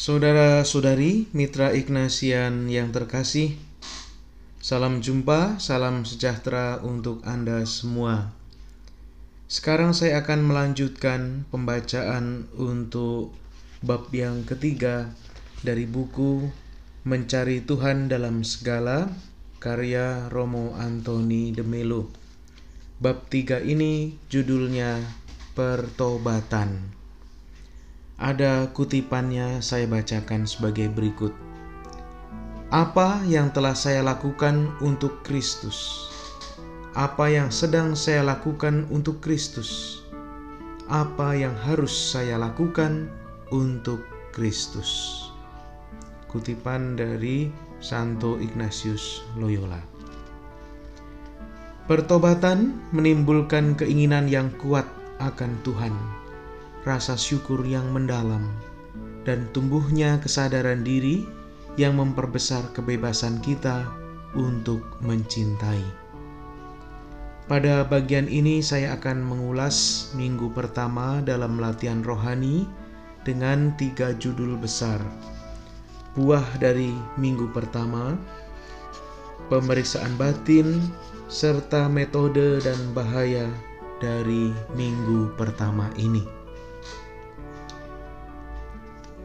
Saudara-saudari, mitra Ignasian yang terkasih, salam jumpa, salam sejahtera untuk Anda semua. Sekarang saya akan melanjutkan pembacaan untuk bab yang ketiga dari buku Mencari Tuhan dalam Segala karya Romo Antoni de Melo. Bab tiga ini judulnya Pertobatan. Ada kutipannya saya bacakan sebagai berikut. Apa yang telah saya lakukan untuk Kristus? Apa yang sedang saya lakukan untuk Kristus? Apa yang harus saya lakukan untuk Kristus? Kutipan dari Santo Ignatius Loyola. Pertobatan menimbulkan keinginan yang kuat akan Tuhan rasa syukur yang mendalam, dan tumbuhnya kesadaran diri yang memperbesar kebebasan kita untuk mencintai. Pada bagian ini, saya akan mengulas minggu pertama dalam latihan rohani dengan tiga judul besar: buah dari minggu pertama, pemeriksaan batin, serta metode dan bahaya dari minggu pertama ini.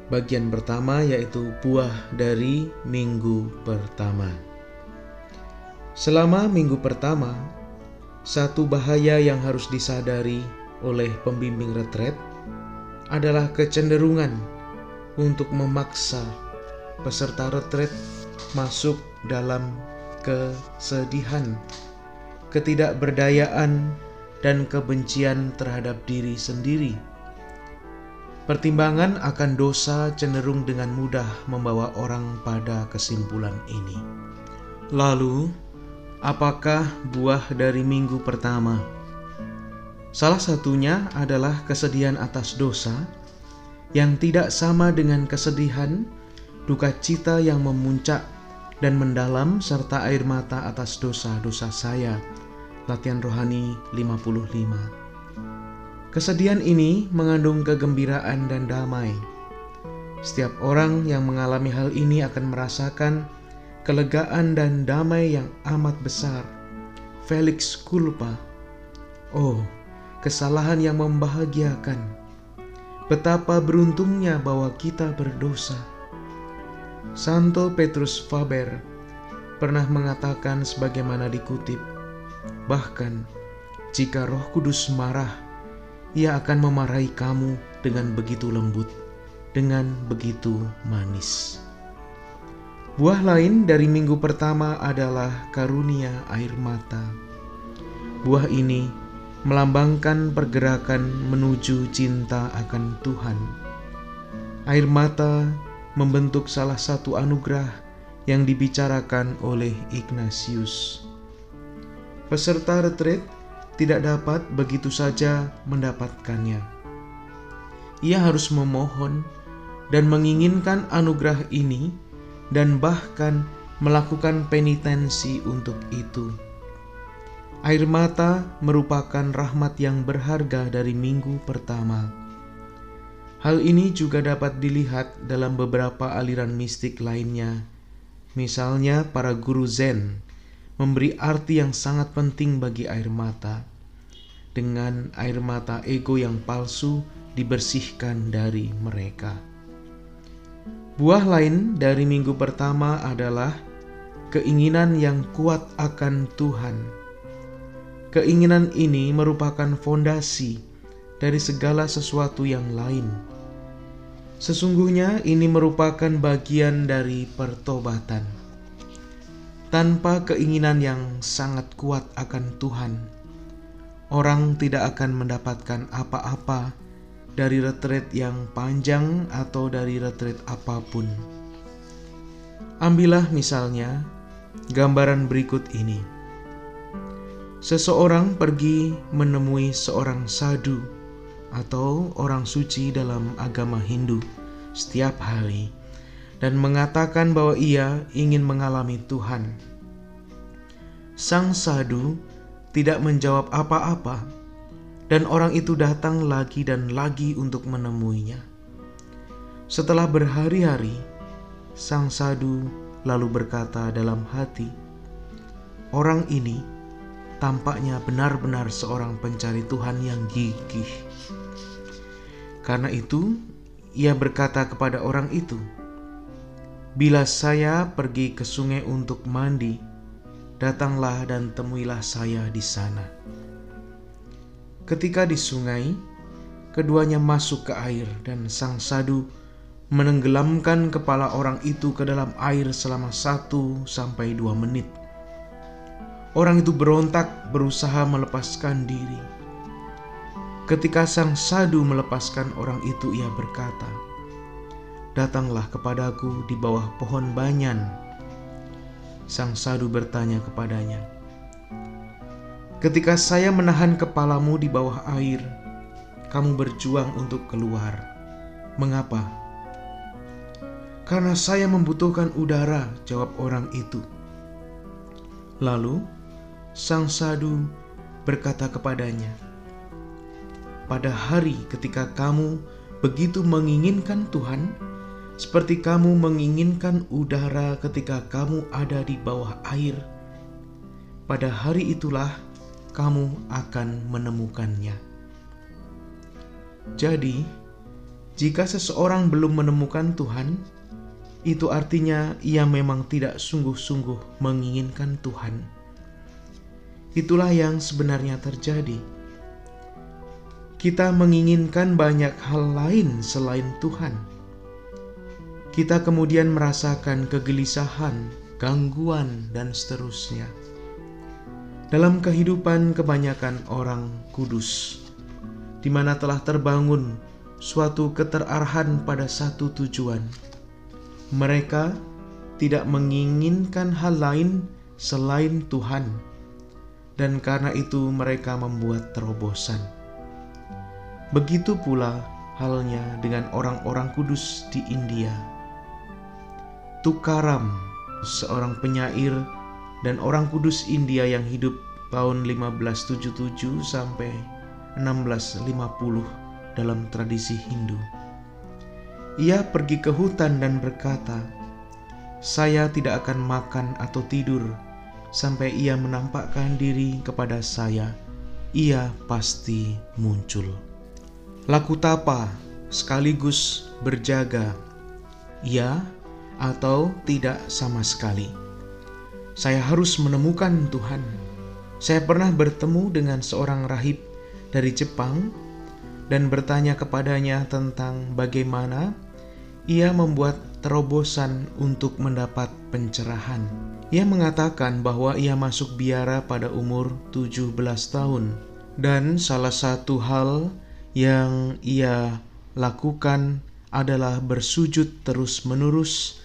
Bagian pertama yaitu buah dari minggu pertama. Selama minggu pertama, satu bahaya yang harus disadari oleh pembimbing retret adalah kecenderungan untuk memaksa peserta retret masuk dalam kesedihan, ketidakberdayaan, dan kebencian terhadap diri sendiri Pertimbangan akan dosa cenderung dengan mudah membawa orang pada kesimpulan ini. Lalu, apakah buah dari minggu pertama? Salah satunya adalah kesedihan atas dosa yang tidak sama dengan kesedihan, duka cita yang memuncak dan mendalam serta air mata atas dosa-dosa saya. Latihan rohani 55. Kesedihan ini mengandung kegembiraan dan damai. Setiap orang yang mengalami hal ini akan merasakan kelegaan dan damai yang amat besar. Felix culpa. Oh, kesalahan yang membahagiakan. Betapa beruntungnya bahwa kita berdosa. Santo Petrus Faber pernah mengatakan sebagaimana dikutip, bahkan jika Roh Kudus marah, ia akan memarahi kamu dengan begitu lembut, dengan begitu manis. Buah lain dari minggu pertama adalah karunia air mata. Buah ini melambangkan pergerakan menuju cinta akan Tuhan. Air mata membentuk salah satu anugerah yang dibicarakan oleh Ignatius. Peserta retreat tidak dapat begitu saja mendapatkannya. Ia harus memohon dan menginginkan anugerah ini, dan bahkan melakukan penitensi untuk itu. Air mata merupakan rahmat yang berharga dari minggu pertama. Hal ini juga dapat dilihat dalam beberapa aliran mistik lainnya, misalnya para guru Zen memberi arti yang sangat penting bagi air mata. Dengan air mata ego yang palsu dibersihkan dari mereka. Buah lain dari minggu pertama adalah keinginan yang kuat akan Tuhan. Keinginan ini merupakan fondasi dari segala sesuatu yang lain. Sesungguhnya, ini merupakan bagian dari pertobatan tanpa keinginan yang sangat kuat akan Tuhan, orang tidak akan mendapatkan apa-apa dari retret yang panjang atau dari retret apa pun. Ambillah misalnya gambaran berikut ini. Seseorang pergi menemui seorang sadu atau orang suci dalam agama Hindu setiap hari dan mengatakan bahwa ia ingin mengalami Tuhan. Sang sadu tidak menjawab apa-apa, dan orang itu datang lagi dan lagi untuk menemuinya. Setelah berhari-hari, sang sadu lalu berkata dalam hati, "Orang ini tampaknya benar-benar seorang pencari Tuhan yang gigih." Karena itu, ia berkata kepada orang itu, "Bila saya pergi ke sungai untuk mandi, datanglah dan temuilah saya di sana." Ketika di sungai, keduanya masuk ke air, dan sang sadu menenggelamkan kepala orang itu ke dalam air selama satu sampai dua menit. Orang itu berontak, berusaha melepaskan diri. Ketika sang sadu melepaskan orang itu, ia berkata, "Datanglah kepadaku di bawah pohon banyan." Sang sadu bertanya kepadanya, "Ketika saya menahan kepalamu di bawah air, kamu berjuang untuk keluar. Mengapa?" Karena saya membutuhkan udara, jawab orang itu. Lalu sang sadu berkata kepadanya, "Pada hari ketika kamu begitu menginginkan Tuhan, seperti kamu menginginkan udara ketika kamu ada di bawah air, pada hari itulah kamu akan menemukannya." Jadi, jika seseorang belum menemukan Tuhan, itu artinya ia memang tidak sungguh-sungguh menginginkan Tuhan. Itulah yang sebenarnya terjadi. Kita menginginkan banyak hal lain selain Tuhan. Kita kemudian merasakan kegelisahan, gangguan, dan seterusnya. Dalam kehidupan kebanyakan orang kudus, di mana telah terbangun suatu keterarahan pada satu tujuan, mereka tidak menginginkan hal lain selain Tuhan, dan karena itu mereka membuat terobosan. Begitu pula halnya dengan orang-orang kudus di India. Tukaram, seorang penyair dan orang kudus India yang hidup tahun 1577 sampai 1650 dalam tradisi Hindu ia pergi ke hutan dan berkata, "Saya tidak akan makan atau tidur sampai ia menampakkan diri kepada saya. Ia pasti muncul." Laku tapa sekaligus berjaga, ya atau tidak sama sekali. Saya harus menemukan Tuhan. Saya pernah bertemu dengan seorang rahib dari Jepang dan bertanya kepadanya tentang bagaimana ia membuat terobosan untuk mendapat pencerahan. Ia mengatakan bahwa ia masuk biara pada umur 17 tahun dan salah satu hal yang ia lakukan adalah bersujud terus-menerus,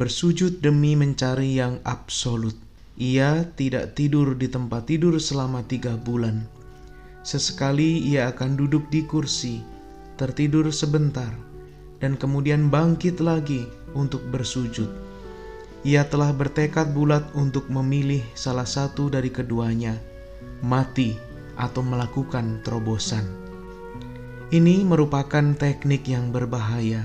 bersujud demi mencari yang absolut. Ia tidak tidur di tempat tidur selama tiga bulan. Sesekali ia akan duduk di kursi, tertidur sebentar, dan kemudian bangkit lagi untuk bersujud. Ia telah bertekad bulat untuk memilih salah satu dari keduanya, mati atau melakukan terobosan. Ini merupakan teknik yang berbahaya,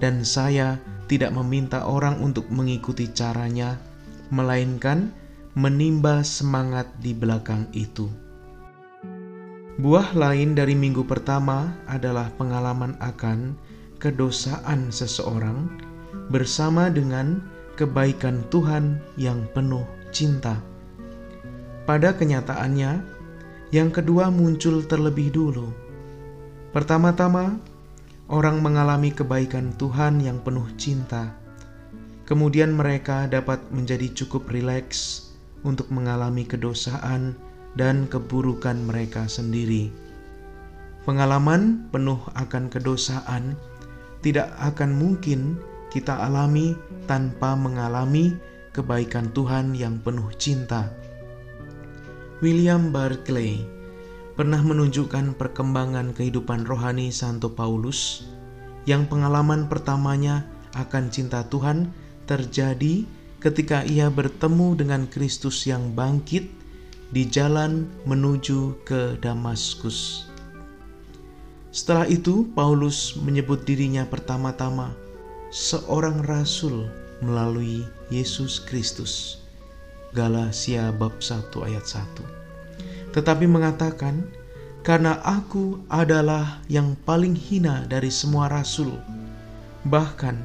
dan saya tidak meminta orang untuk mengikuti caranya, melainkan menimba semangat di belakang itu. Buah lain dari minggu pertama adalah pengalaman akan kedosaan seseorang bersama dengan kebaikan Tuhan yang penuh cinta. Pada kenyataannya, yang kedua muncul terlebih dulu. Pertama-tama, orang mengalami kebaikan Tuhan yang penuh cinta. Kemudian mereka dapat menjadi cukup rileks untuk mengalami kedosaan dan keburukan mereka sendiri. Pengalaman penuh akan kedosaan tidak akan mungkin kita alami tanpa mengalami kebaikan Tuhan yang penuh cinta. William Barclay pernah menunjukkan perkembangan kehidupan rohani Santo Paulus yang pengalaman pertamanya akan cinta Tuhan terjadi ketika ia bertemu dengan Kristus yang bangkit di jalan menuju ke Damaskus. Setelah itu, Paulus menyebut dirinya pertama-tama seorang rasul melalui Yesus Kristus. Galatia bab 1 ayat 1. Tetapi mengatakan, karena aku adalah yang paling hina dari semua rasul, bahkan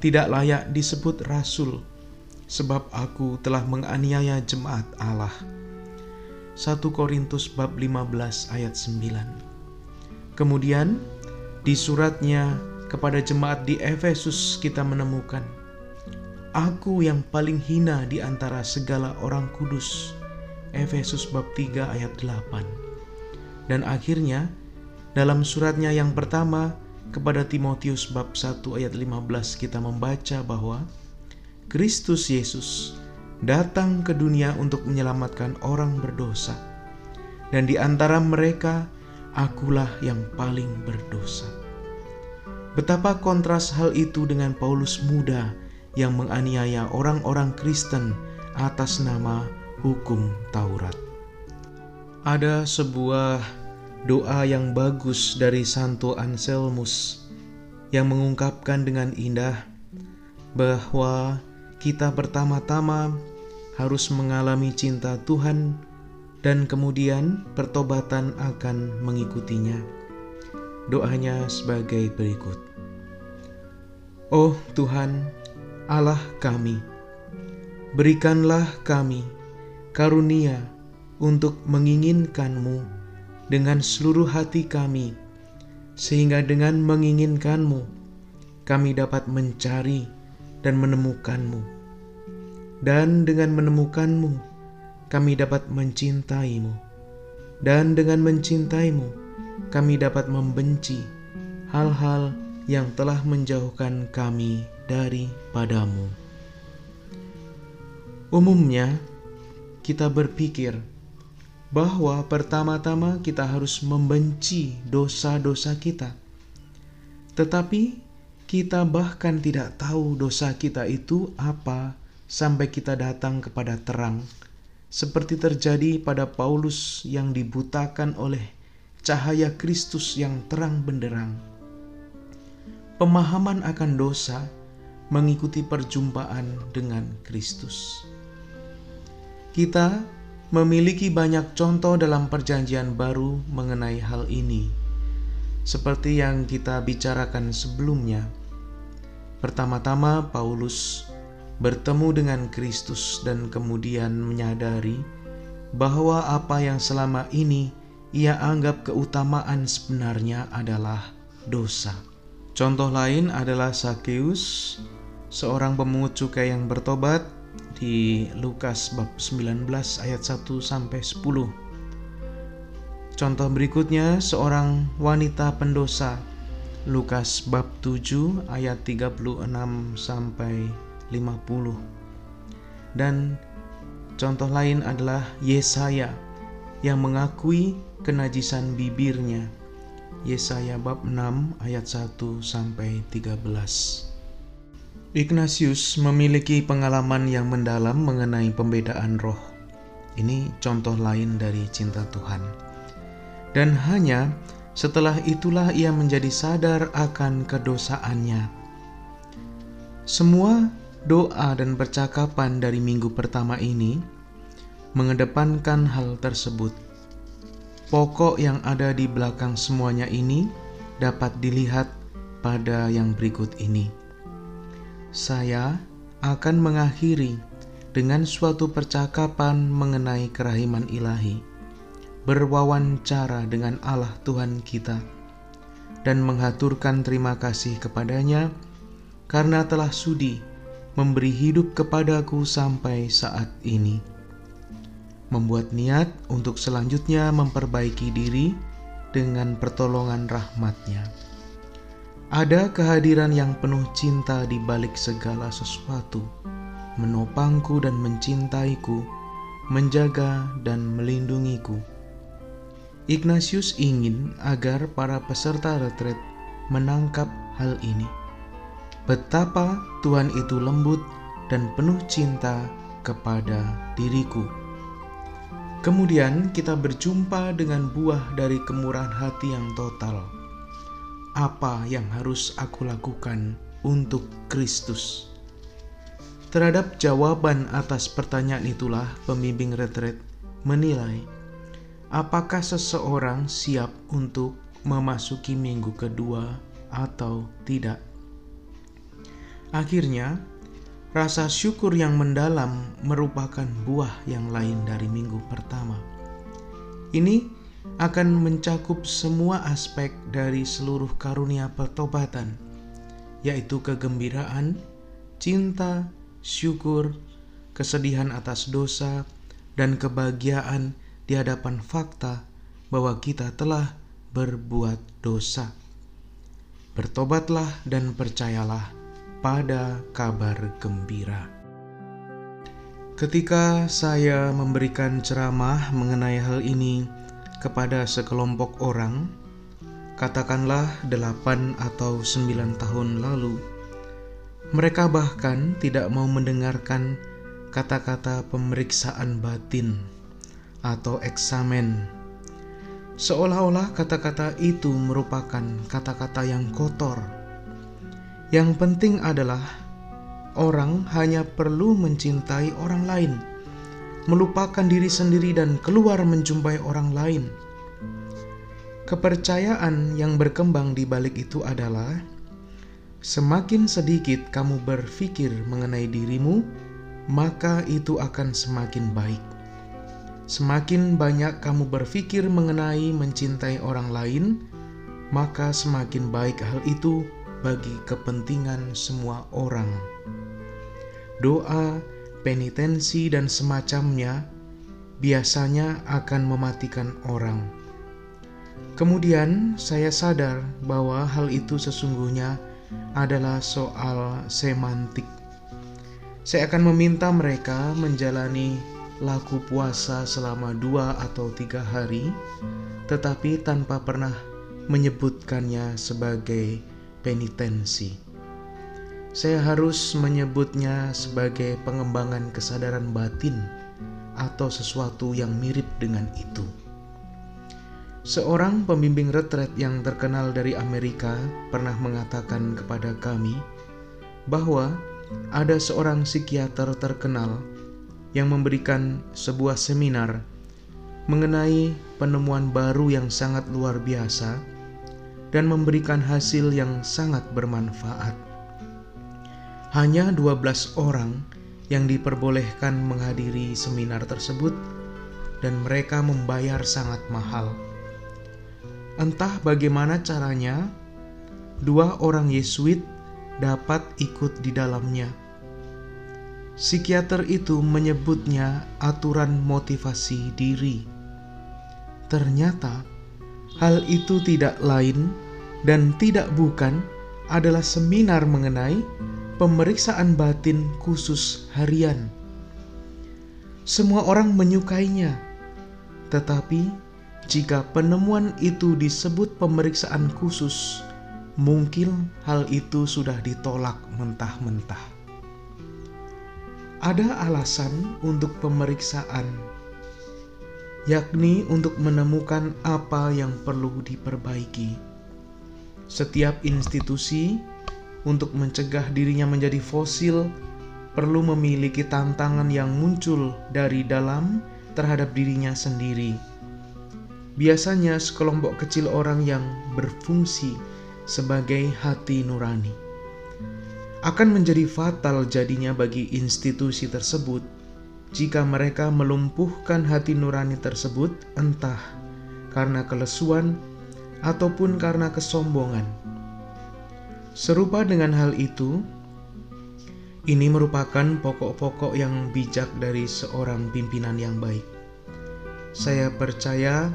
tidak layak disebut rasul, sebab aku telah menganiaya jemaat Allah. 1 Korintus bab 15 ayat 9. Kemudian di suratnya kepada jemaat di Efesus kita menemukan Aku yang paling hina di antara segala orang kudus. Efesus bab 3 ayat 8. Dan akhirnya dalam suratnya yang pertama kepada Timotius bab 1 ayat 15 kita membaca bahwa Kristus Yesus datang ke dunia untuk menyelamatkan orang berdosa. Dan di antara mereka akulah yang paling berdosa. Betapa kontras hal itu dengan Paulus muda yang menganiaya orang-orang Kristen atas nama hukum Taurat. Ada sebuah doa yang bagus dari Santo Anselmus yang mengungkapkan dengan indah bahwa kita pertama-tama harus mengalami cinta Tuhan dan kemudian pertobatan akan mengikutinya. Doanya sebagai berikut. Oh Tuhan, Allah kami, berikanlah kami karunia untuk menginginkanmu dengan seluruh hati kami, sehingga dengan menginginkanmu, kami dapat mencari dan menemukanmu. Dan dengan menemukanmu, kami dapat mencintaimu. Dan dengan mencintaimu, kami dapat membenci hal-hal yang telah menjauhkan kami daripadamu. Umumnya, kita berpikir bahwa pertama-tama kita harus membenci dosa-dosa kita. Tetapi kita bahkan tidak tahu dosa kita itu apa sampai kita datang kepada terang, seperti terjadi pada Paulus yang dibutakan oleh cahaya Kristus yang terang benderang. Pemahaman akan dosa mengikuti perjumpaan dengan Kristus. Kita memiliki banyak contoh dalam Perjanjian Baru mengenai hal ini, seperti yang kita bicarakan sebelumnya. Pertama-tama, Paulus bertemu dengan Kristus dan kemudian menyadari bahwa apa yang selama ini ia anggap keutamaan sebenarnya adalah dosa. Contoh lain adalah Sakeus, seorang pemungut cukai yang bertobat di Lukas bab 19 ayat 1 sampai 10. Contoh berikutnya seorang wanita pendosa Lukas bab 7 ayat 36 sampai 50. Dan contoh lain adalah Yesaya yang mengakui kenajisan bibirnya. Yesaya bab 6 ayat 1 sampai 13. Ignatius memiliki pengalaman yang mendalam mengenai pembedaan roh. Ini contoh lain dari cinta Tuhan. Dan hanya setelah itulah ia menjadi sadar akan kedosaannya. Semua doa dan percakapan dari minggu pertama ini mengedepankan hal tersebut. Pokok yang ada di belakang semuanya ini dapat dilihat pada yang berikut ini saya akan mengakhiri dengan suatu percakapan mengenai kerahiman ilahi, berwawancara dengan Allah Tuhan kita, dan menghaturkan terima kasih kepadanya karena telah sudi memberi hidup kepadaku sampai saat ini. Membuat niat untuk selanjutnya memperbaiki diri dengan pertolongan rahmatnya. nya ada kehadiran yang penuh cinta di balik segala sesuatu, menopangku dan mencintaiku, menjaga dan melindungiku. Ignatius ingin agar para peserta retret menangkap hal ini. Betapa Tuhan itu lembut dan penuh cinta kepada diriku. Kemudian kita berjumpa dengan buah dari kemurahan hati yang total apa yang harus aku lakukan untuk Kristus. Terhadap jawaban atas pertanyaan itulah pembimbing retret menilai apakah seseorang siap untuk memasuki minggu kedua atau tidak. Akhirnya, rasa syukur yang mendalam merupakan buah yang lain dari minggu pertama. Ini akan mencakup semua aspek dari seluruh karunia pertobatan, yaitu kegembiraan, cinta, syukur, kesedihan atas dosa, dan kebahagiaan di hadapan fakta bahwa kita telah berbuat dosa. Bertobatlah dan percayalah pada kabar gembira. Ketika saya memberikan ceramah mengenai hal ini kepada sekelompok orang, katakanlah delapan atau sembilan tahun lalu, mereka bahkan tidak mau mendengarkan kata-kata pemeriksaan batin atau eksamen. Seolah-olah kata-kata itu merupakan kata-kata yang kotor. Yang penting adalah orang hanya perlu mencintai orang lain, melupakan diri sendiri, dan keluar menjumpai orang lain. Kepercayaan yang berkembang di balik itu adalah semakin sedikit kamu berpikir mengenai dirimu, maka itu akan semakin baik. Semakin banyak kamu berpikir mengenai mencintai orang lain, maka semakin baik hal itu bagi kepentingan semua orang. Doa, penitensi, dan semacamnya biasanya akan mematikan orang. Kemudian saya sadar bahwa hal itu sesungguhnya adalah soal semantik. Saya akan meminta mereka menjalani laku puasa selama dua atau tiga hari, tetapi tanpa pernah menyebutkannya sebagai penitensi. Saya harus menyebutnya sebagai pengembangan kesadaran batin atau sesuatu yang mirip dengan itu. Seorang pembimbing retret yang terkenal dari Amerika pernah mengatakan kepada kami bahwa ada seorang psikiater terkenal yang memberikan sebuah seminar mengenai penemuan baru yang sangat luar biasa dan memberikan hasil yang sangat bermanfaat. Hanya 12 orang yang diperbolehkan menghadiri seminar tersebut dan mereka membayar sangat mahal. Entah bagaimana caranya, dua orang Yesuit dapat ikut di dalamnya Psikiater itu menyebutnya aturan motivasi diri. Ternyata hal itu tidak lain dan tidak bukan adalah seminar mengenai pemeriksaan batin khusus harian. Semua orang menyukainya, tetapi jika penemuan itu disebut pemeriksaan khusus, mungkin hal itu sudah ditolak mentah-mentah ada alasan untuk pemeriksaan, yakni untuk menemukan apa yang perlu diperbaiki. Setiap institusi untuk mencegah dirinya menjadi fosil perlu memiliki tantangan yang muncul dari dalam terhadap dirinya sendiri. Biasanya, sekelompok kecil orang yang berfungsi sebagai hati nurani akan menjadi fatal jadinya bagi institusi tersebut jika mereka melumpuhkan hati nurani tersebut, entah karena kelesuan ataupun karena kesombongan. Serupa dengan hal itu, ini merupakan pokok-pokok yang bijak dari seorang pimpinan yang baik. Saya percaya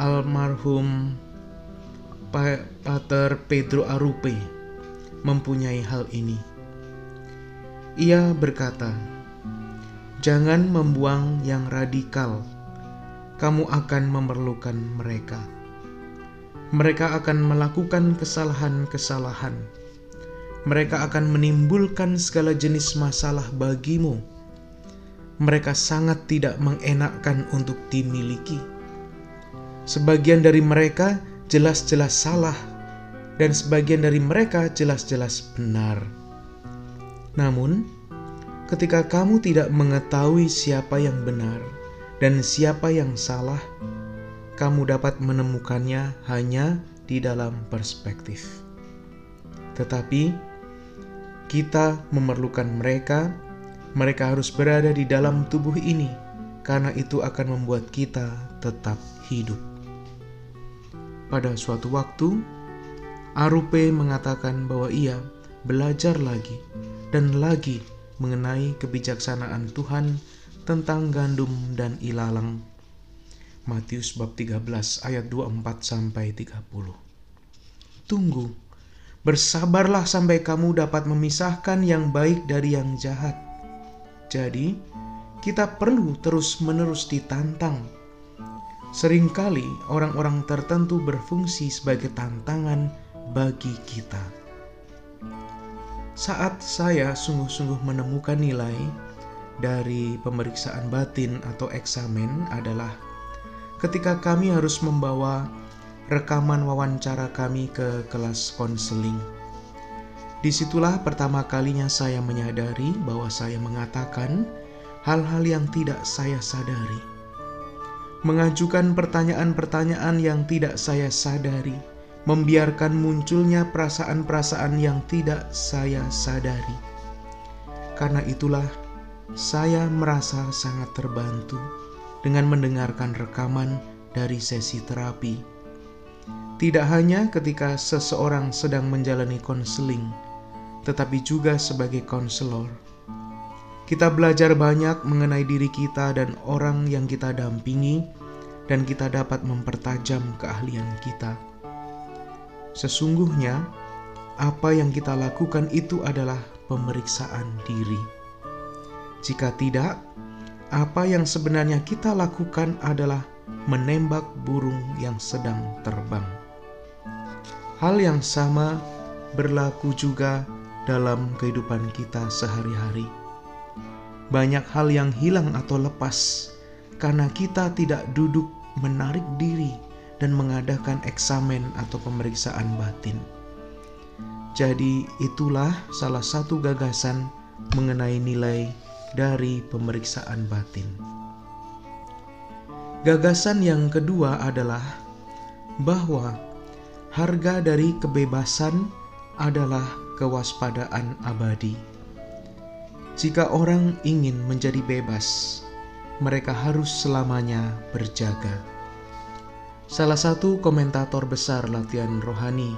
almarhum Pater Pedro Arupe mempunyai hal ini. Ia berkata, "Jangan membuang yang radikal, kamu akan memerlukan mereka. Mereka akan melakukan kesalahan-kesalahan, mereka akan menimbulkan segala jenis masalah bagimu. Mereka sangat tidak mengenakkan untuk dimiliki. Sebagian dari mereka jelas-jelas salah." dan sebagian dari mereka jelas-jelas benar. Namun, ketika kamu tidak mengetahui siapa yang benar dan siapa yang salah, kamu dapat menemukannya hanya di dalam perspektif. Tetapi kita memerlukan mereka, mereka harus berada di dalam tubuh ini, karena itu akan membuat kita tetap hidup. Pada suatu waktu, Arupe mengatakan bahwa ia belajar lagi dan lagi mengenai kebijaksanaan Tuhan tentang gandum dan ilalang Matius bab 13 ayat 24 sampai 30. Tunggu, bersabarlah sampai kamu dapat memisahkan yang baik dari yang jahat. Jadi, kita perlu terus-menerus ditantang. Seringkali orang-orang tertentu berfungsi sebagai tantangan bagi kita. Saat saya sungguh-sungguh menemukan nilai dari pemeriksaan batin atau eksamen adalah ketika kami harus membawa rekaman wawancara kami ke kelas konseling. Di situlah pertama kalinya saya menyadari bahwa saya mengatakan hal-hal yang tidak saya sadari. Mengajukan pertanyaan-pertanyaan yang tidak saya sadari, membiarkan munculnya perasaan-perasaan yang tidak saya sadari. Karena itulah saya merasa sangat terbantu dengan mendengarkan rekaman dari sesi terapi. Tidak hanya ketika seseorang sedang menjalani konseling, tetapi juga sebagai konselor. Kita belajar banyak mengenai diri kita dan orang yang kita dampingi, dan kita dapat mempertajam keahlian kita. Sesungguhnya, apa yang kita lakukan itu adalah pemeriksaan diri. Jika tidak, apa yang sebenarnya kita lakukan adalah menembak burung yang sedang terbang. Hal yang sama berlaku juga dalam kehidupan kita sehari-hari. Banyak hal yang hilang atau lepas karena kita tidak duduk menarik diri dan mengadakan eksamen atau pemeriksaan batin. Jadi, itulah salah satu gagasan mengenai nilai dari pemeriksaan batin. Gagasan yang kedua adalah bahwa harga dari kebebasan adalah kewaspadaan abadi. Jika orang ingin menjadi bebas, mereka harus selamanya berjaga. Salah satu komentator besar latihan rohani,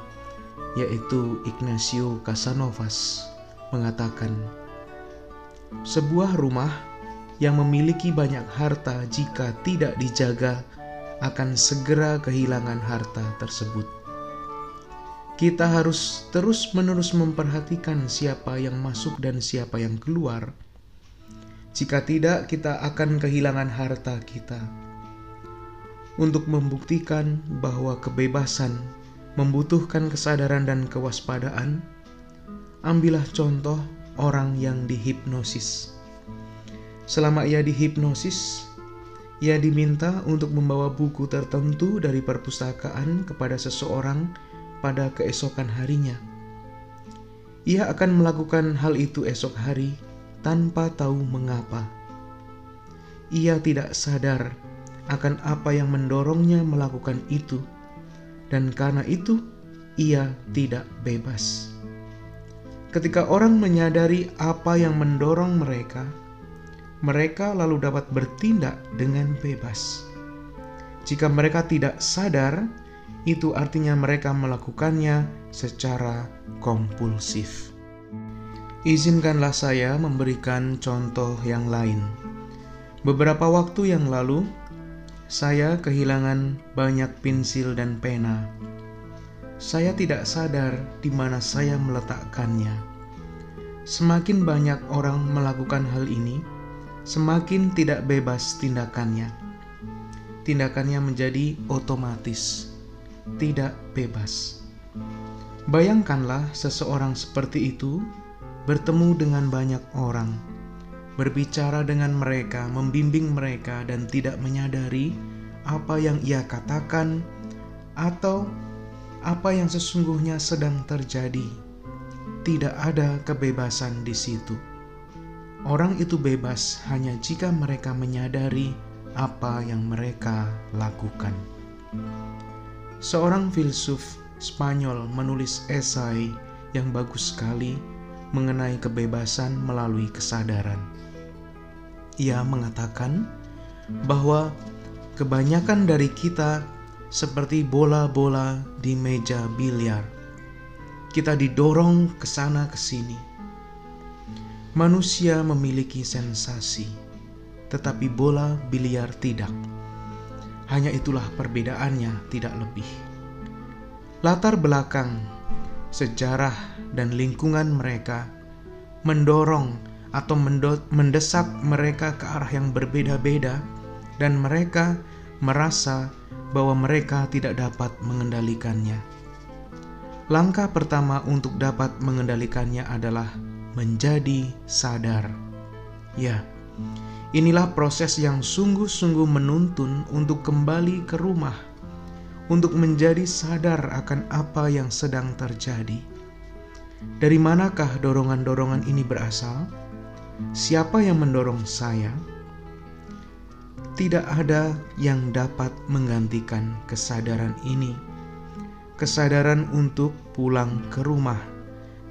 yaitu Ignacio Casanovas, mengatakan, sebuah rumah yang memiliki banyak harta jika tidak dijaga akan segera kehilangan harta tersebut. Kita harus terus-menerus memperhatikan siapa yang masuk dan siapa yang keluar. Jika tidak, kita akan kehilangan harta kita. Untuk membuktikan bahwa kebebasan membutuhkan kesadaran dan kewaspadaan, ambillah contoh orang yang dihipnosis. Selama ia dihipnosis, ia diminta untuk membawa buku tertentu dari perpustakaan kepada seseorang pada keesokan harinya. Ia akan melakukan hal itu esok hari tanpa tahu mengapa. Ia tidak sadar akan apa yang mendorongnya melakukan itu, dan karena itu ia tidak bebas. Ketika orang menyadari apa yang mendorong mereka, mereka lalu dapat bertindak dengan bebas. Jika mereka tidak sadar, itu artinya mereka melakukannya secara kompulsif. Izinkanlah saya memberikan contoh yang lain. Beberapa waktu yang lalu, saya kehilangan banyak pensil dan pena saya tidak sadar di mana saya meletakkannya. Semakin banyak orang melakukan hal ini, semakin tidak bebas tindakannya. Tindakannya menjadi otomatis, tidak bebas. Bayangkanlah seseorang seperti itu bertemu dengan banyak orang, berbicara dengan mereka, membimbing mereka, dan tidak menyadari apa yang ia katakan atau apa yang sesungguhnya sedang terjadi. Tidak ada kebebasan di situ. Orang itu bebas hanya jika mereka menyadari apa yang mereka lakukan. Seorang filsuf Spanyol menulis esai yang bagus sekali mengenai kebebasan melalui kesadaran. Ia mengatakan bahwa kebanyakan dari kita seperti bola-bola di meja biliar. Kita didorong ke sana ke sini. Manusia memiliki sensasi, tetapi bola biliar tidak. Hanya itulah perbedaannya, tidak lebih latar belakang, sejarah, dan lingkungan mereka mendorong atau mendesak mereka ke arah yang berbeda-beda, dan mereka merasa bahwa mereka tidak dapat mengendalikannya. Langkah pertama untuk dapat mengendalikannya adalah menjadi sadar. Ya, inilah proses yang sungguh-sungguh menuntun untuk kembali ke rumah untuk menjadi sadar akan apa yang sedang terjadi. Dari manakah dorongan-dorongan ini berasal? Siapa yang mendorong saya? Tidak ada yang dapat menggantikan kesadaran ini. Kesadaran untuk pulang ke rumah,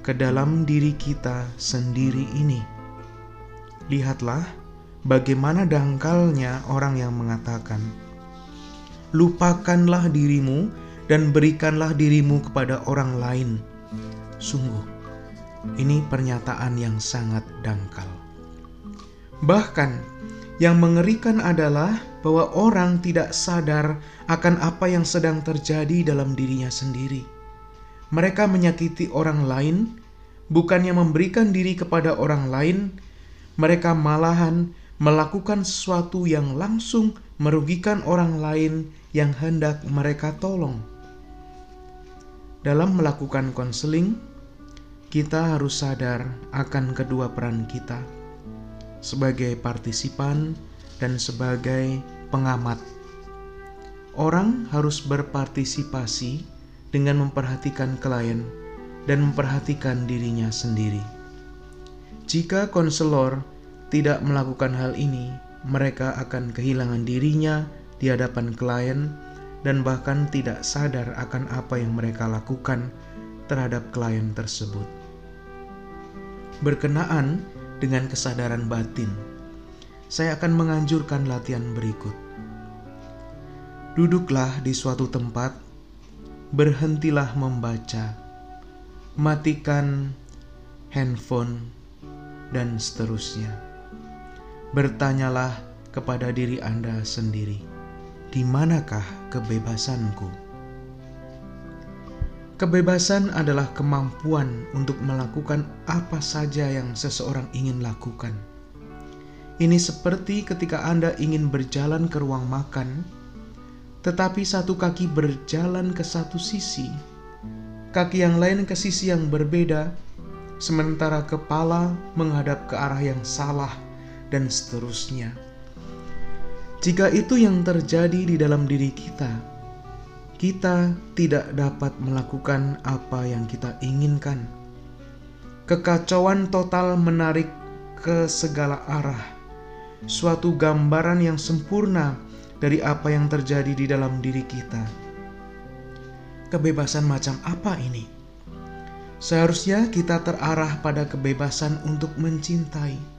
ke dalam diri kita sendiri ini. Lihatlah bagaimana dangkalnya orang yang mengatakan, lupakanlah dirimu dan berikanlah dirimu kepada orang lain. Sungguh, ini pernyataan yang sangat dangkal. Bahkan, yang mengerikan adalah bahwa orang tidak sadar akan apa yang sedang terjadi dalam dirinya sendiri. Mereka menyakiti orang lain, bukannya memberikan diri kepada orang lain, mereka malahan melakukan sesuatu yang langsung merugikan orang lain yang hendak mereka tolong. Dalam melakukan konseling, kita harus sadar akan kedua peran kita sebagai partisipan dan sebagai pengamat. Orang harus berpartisipasi dengan memperhatikan klien dan memperhatikan dirinya sendiri. Jika konselor tidak melakukan hal ini, mereka akan kehilangan dirinya di hadapan klien dan bahkan tidak sadar akan apa yang mereka lakukan terhadap klien tersebut. Berkenaan dengan kesadaran batin, saya akan menganjurkan latihan berikut. Duduklah di suatu tempat, berhentilah membaca, matikan handphone, dan seterusnya bertanyalah kepada diri Anda sendiri, di manakah kebebasanku? Kebebasan adalah kemampuan untuk melakukan apa saja yang seseorang ingin lakukan. Ini seperti ketika Anda ingin berjalan ke ruang makan, tetapi satu kaki berjalan ke satu sisi, kaki yang lain ke sisi yang berbeda, sementara kepala menghadap ke arah yang salah dan seterusnya. Jika itu yang terjadi di dalam diri kita, kita tidak dapat melakukan apa yang kita inginkan. Kekacauan total menarik ke segala arah, suatu gambaran yang sempurna dari apa yang terjadi di dalam diri kita. Kebebasan macam apa ini? Seharusnya kita terarah pada kebebasan untuk mencintai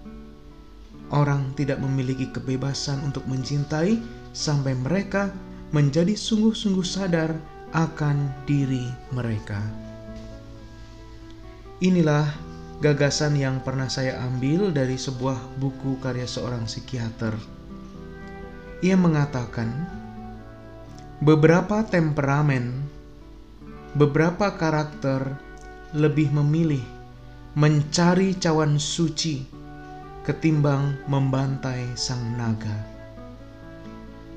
Orang tidak memiliki kebebasan untuk mencintai sampai mereka menjadi sungguh-sungguh sadar akan diri mereka. Inilah gagasan yang pernah saya ambil dari sebuah buku karya seorang psikiater. Ia mengatakan, beberapa temperamen, beberapa karakter lebih memilih mencari cawan suci ketimbang membantai sang naga.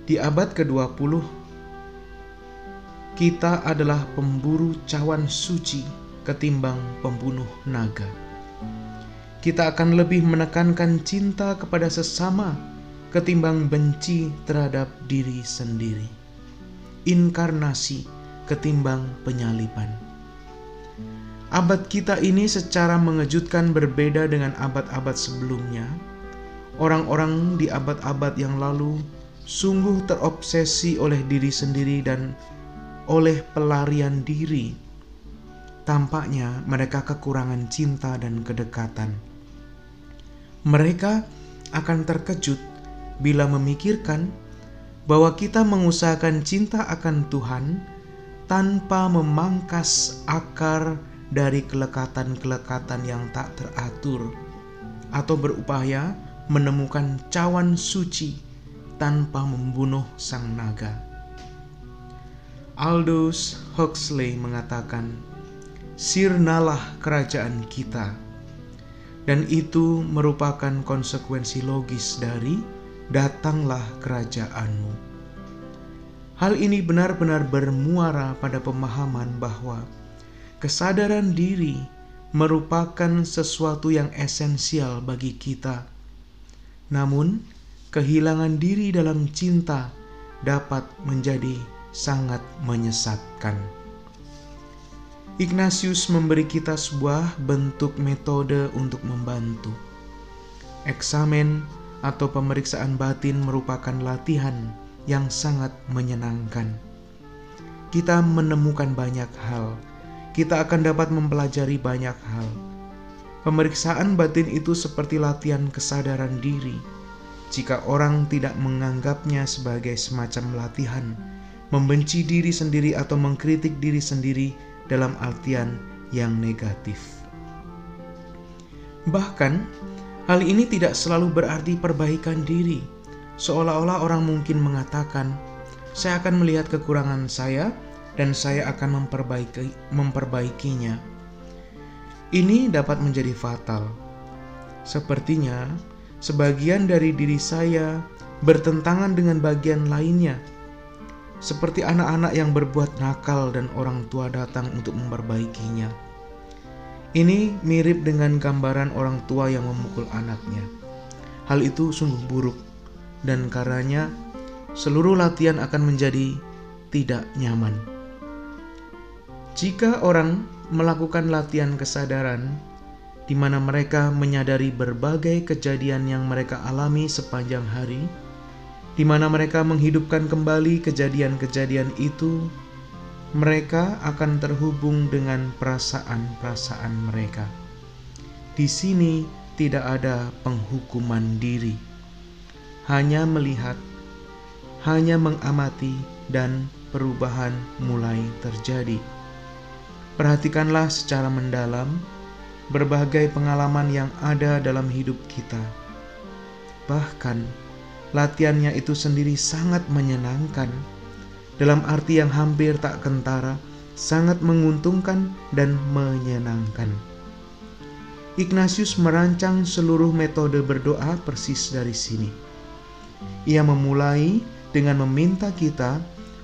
Di abad ke-20, kita adalah pemburu cawan suci ketimbang pembunuh naga. Kita akan lebih menekankan cinta kepada sesama ketimbang benci terhadap diri sendiri. Inkarnasi ketimbang penyalipan. Abad kita ini secara mengejutkan berbeda dengan abad-abad sebelumnya. Orang-orang di abad-abad yang lalu sungguh terobsesi oleh diri sendiri dan oleh pelarian diri. Tampaknya mereka kekurangan cinta dan kedekatan. Mereka akan terkejut bila memikirkan bahwa kita mengusahakan cinta akan Tuhan tanpa memangkas akar dari kelekatan-kelekatan yang tak teratur, atau berupaya menemukan cawan suci tanpa membunuh sang naga. Aldous Huxley mengatakan, "Sirnalah kerajaan kita." Dan itu merupakan konsekuensi logis dari datanglah kerajaanmu. Hal ini benar-benar bermuara pada pemahaman bahwa kesadaran diri merupakan sesuatu yang esensial bagi kita. Namun, kehilangan diri dalam cinta dapat menjadi sangat menyesatkan. Ignatius memberi kita sebuah bentuk metode untuk membantu. Eksamen atau pemeriksaan batin merupakan latihan yang sangat menyenangkan. Kita menemukan banyak hal, kita akan dapat mempelajari banyak hal. Pemeriksaan batin itu seperti latihan kesadaran diri. Jika orang tidak menganggapnya sebagai semacam latihan, membenci diri sendiri atau mengkritik diri sendiri dalam artian yang negatif. Bahkan, hal ini tidak selalu berarti perbaikan diri. Seolah-olah orang mungkin mengatakan, "Saya akan melihat kekurangan saya dan saya akan memperbaiki, memperbaikinya. Ini dapat menjadi fatal. Sepertinya sebagian dari diri saya bertentangan dengan bagian lainnya. Seperti anak-anak yang berbuat nakal dan orang tua datang untuk memperbaikinya. Ini mirip dengan gambaran orang tua yang memukul anaknya. Hal itu sungguh buruk dan karenanya seluruh latihan akan menjadi tidak nyaman. Jika orang melakukan latihan kesadaran, di mana mereka menyadari berbagai kejadian yang mereka alami sepanjang hari, di mana mereka menghidupkan kembali kejadian-kejadian itu, mereka akan terhubung dengan perasaan-perasaan mereka. Di sini tidak ada penghukuman diri, hanya melihat, hanya mengamati, dan perubahan mulai terjadi. Perhatikanlah secara mendalam berbagai pengalaman yang ada dalam hidup kita. Bahkan, latihannya itu sendiri sangat menyenangkan, dalam arti yang hampir tak kentara, sangat menguntungkan dan menyenangkan. Ignatius merancang seluruh metode berdoa persis dari sini. Ia memulai dengan meminta kita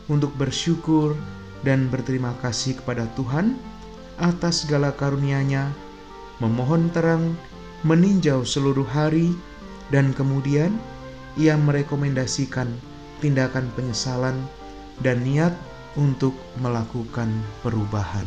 untuk bersyukur dan berterima kasih kepada Tuhan atas segala karunia-Nya, memohon terang, meninjau seluruh hari, dan kemudian ia merekomendasikan tindakan penyesalan dan niat untuk melakukan perubahan.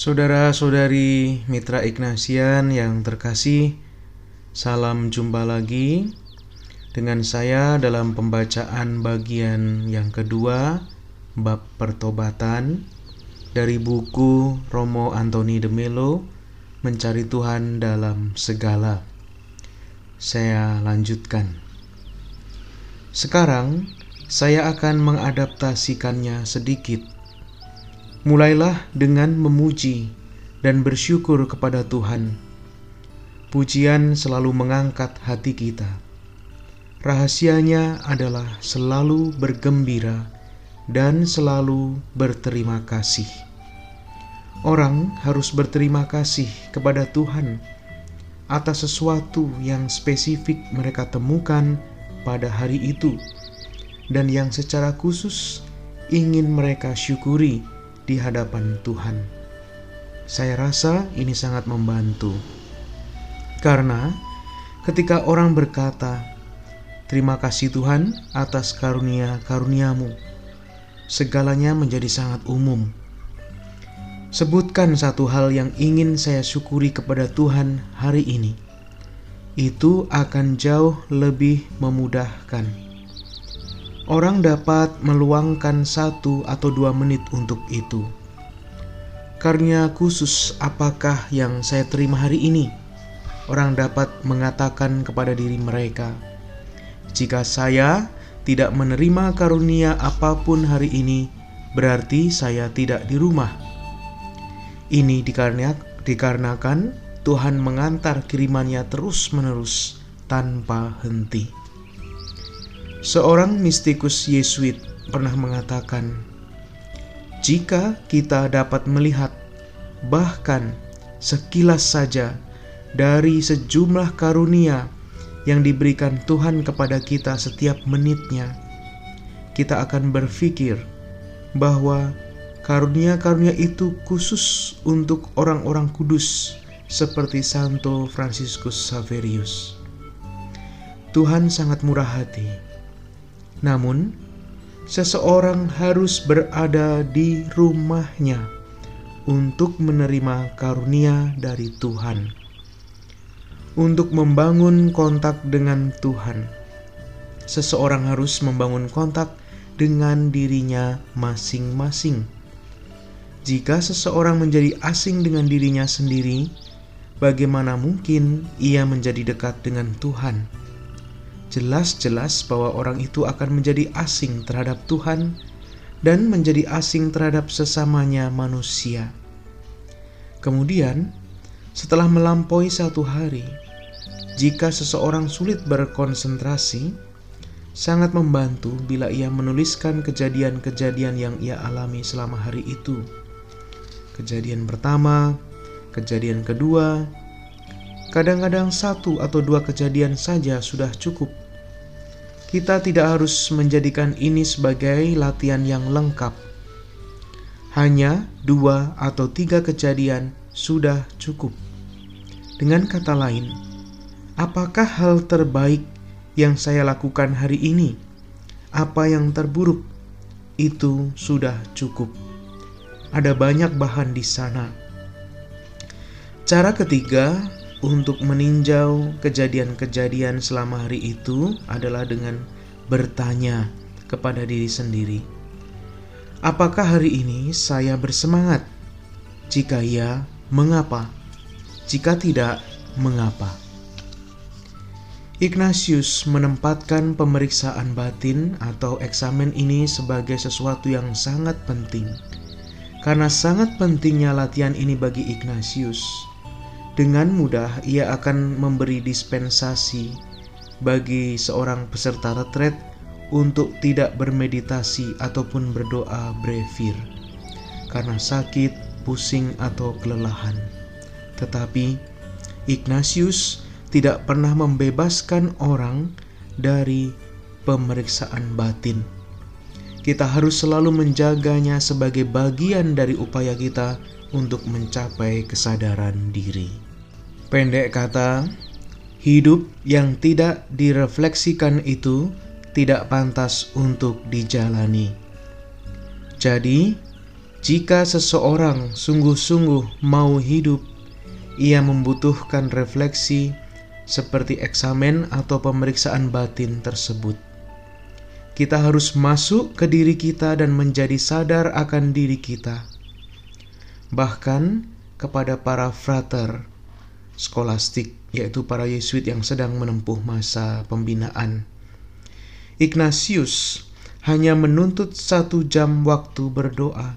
Saudara-saudari Mitra Ignatian yang terkasih, salam jumpa lagi dengan saya dalam pembacaan bagian yang kedua bab pertobatan dari buku Romo Antoni de Melo Mencari Tuhan dalam Segala. Saya lanjutkan. Sekarang saya akan mengadaptasikannya sedikit Mulailah dengan memuji dan bersyukur kepada Tuhan. Pujian selalu mengangkat hati kita. Rahasianya adalah selalu bergembira dan selalu berterima kasih. Orang harus berterima kasih kepada Tuhan atas sesuatu yang spesifik mereka temukan pada hari itu, dan yang secara khusus ingin mereka syukuri di hadapan Tuhan. Saya rasa ini sangat membantu, karena ketika orang berkata, "Terima kasih Tuhan atas karunia-karuniamu," segalanya menjadi sangat umum. Sebutkan satu hal yang ingin saya syukuri kepada Tuhan hari ini. Itu akan jauh lebih memudahkan orang dapat meluangkan satu atau dua menit untuk itu. Karena khusus apakah yang saya terima hari ini? Orang dapat mengatakan kepada diri mereka, "Jika saya tidak menerima karunia apa pun hari ini, berarti saya tidak di rumah." Ini dikarenakan Tuhan mengantar kirimannya terus-menerus tanpa henti. Seorang mistikus Yesuit pernah mengatakan, "Jika kita dapat melihat bahkan sekilas saja dari sejumlah karunia yang diberikan Tuhan kepada kita setiap menitnya, kita akan berpikir bahwa karunia-karunia itu khusus untuk orang-orang kudus seperti Santo Fransiskus Saverius. Tuhan sangat murah hati namun, seseorang harus berada di rumahnya untuk menerima karunia dari Tuhan, untuk membangun kontak dengan Tuhan. Seseorang harus membangun kontak dengan dirinya masing-masing. Jika seseorang menjadi asing dengan dirinya sendiri, bagaimana mungkin ia menjadi dekat dengan Tuhan? Jelas-jelas bahwa orang itu akan menjadi asing terhadap Tuhan dan menjadi asing terhadap sesamanya manusia. Kemudian, setelah melampaui satu hari, jika seseorang sulit berkonsentrasi, sangat membantu bila ia menuliskan kejadian-kejadian yang ia alami selama hari itu. Kejadian pertama, kejadian kedua, Kadang-kadang satu atau dua kejadian saja sudah cukup. Kita tidak harus menjadikan ini sebagai latihan yang lengkap. Hanya dua atau tiga kejadian sudah cukup. Dengan kata lain, apakah hal terbaik yang saya lakukan hari ini? Apa yang terburuk? Itu sudah cukup. Ada banyak bahan di sana. Cara ketiga, untuk meninjau kejadian-kejadian selama hari itu adalah dengan bertanya kepada diri sendiri, "Apakah hari ini saya bersemangat? Jika iya, mengapa? Jika tidak, mengapa?" Ignatius menempatkan pemeriksaan batin atau eksamen ini sebagai sesuatu yang sangat penting. Karena sangat pentingnya latihan ini bagi Ignatius, dengan mudah ia akan memberi dispensasi bagi seorang peserta retret untuk tidak bermeditasi ataupun berdoa brevir karena sakit, pusing, atau kelelahan. Tetapi Ignatius tidak pernah membebaskan orang dari pemeriksaan batin. Kita harus selalu menjaganya sebagai bagian dari upaya kita untuk mencapai kesadaran diri. Pendek kata, hidup yang tidak direfleksikan itu tidak pantas untuk dijalani. Jadi, Jika seseorang sungguh-sungguh mau hidup, ia membutuhkan refleksi seperti eksamen atau pemeriksaan batin tersebut. Kita harus masuk ke diri kita dan menjadi sadar akan diri kita. Bahkan kepada para frater skolastik, yaitu para Yesuit yang sedang menempuh masa pembinaan. Ignatius hanya menuntut satu jam waktu berdoa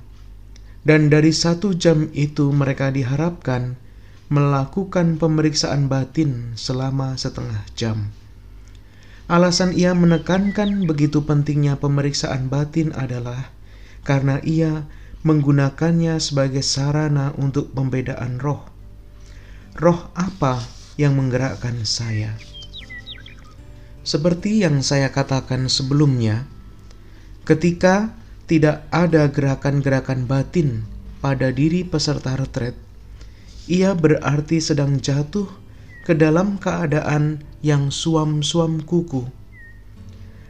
dan dari satu jam itu mereka diharapkan melakukan pemeriksaan batin selama setengah jam. Alasan ia menekankan begitu pentingnya pemeriksaan batin adalah karena ia menggunakannya sebagai sarana untuk pembedaan roh. Roh apa yang menggerakkan saya? Seperti yang saya katakan sebelumnya, ketika tidak ada gerakan-gerakan batin pada diri peserta retret, ia berarti sedang jatuh ke dalam keadaan yang suam-suam kuku.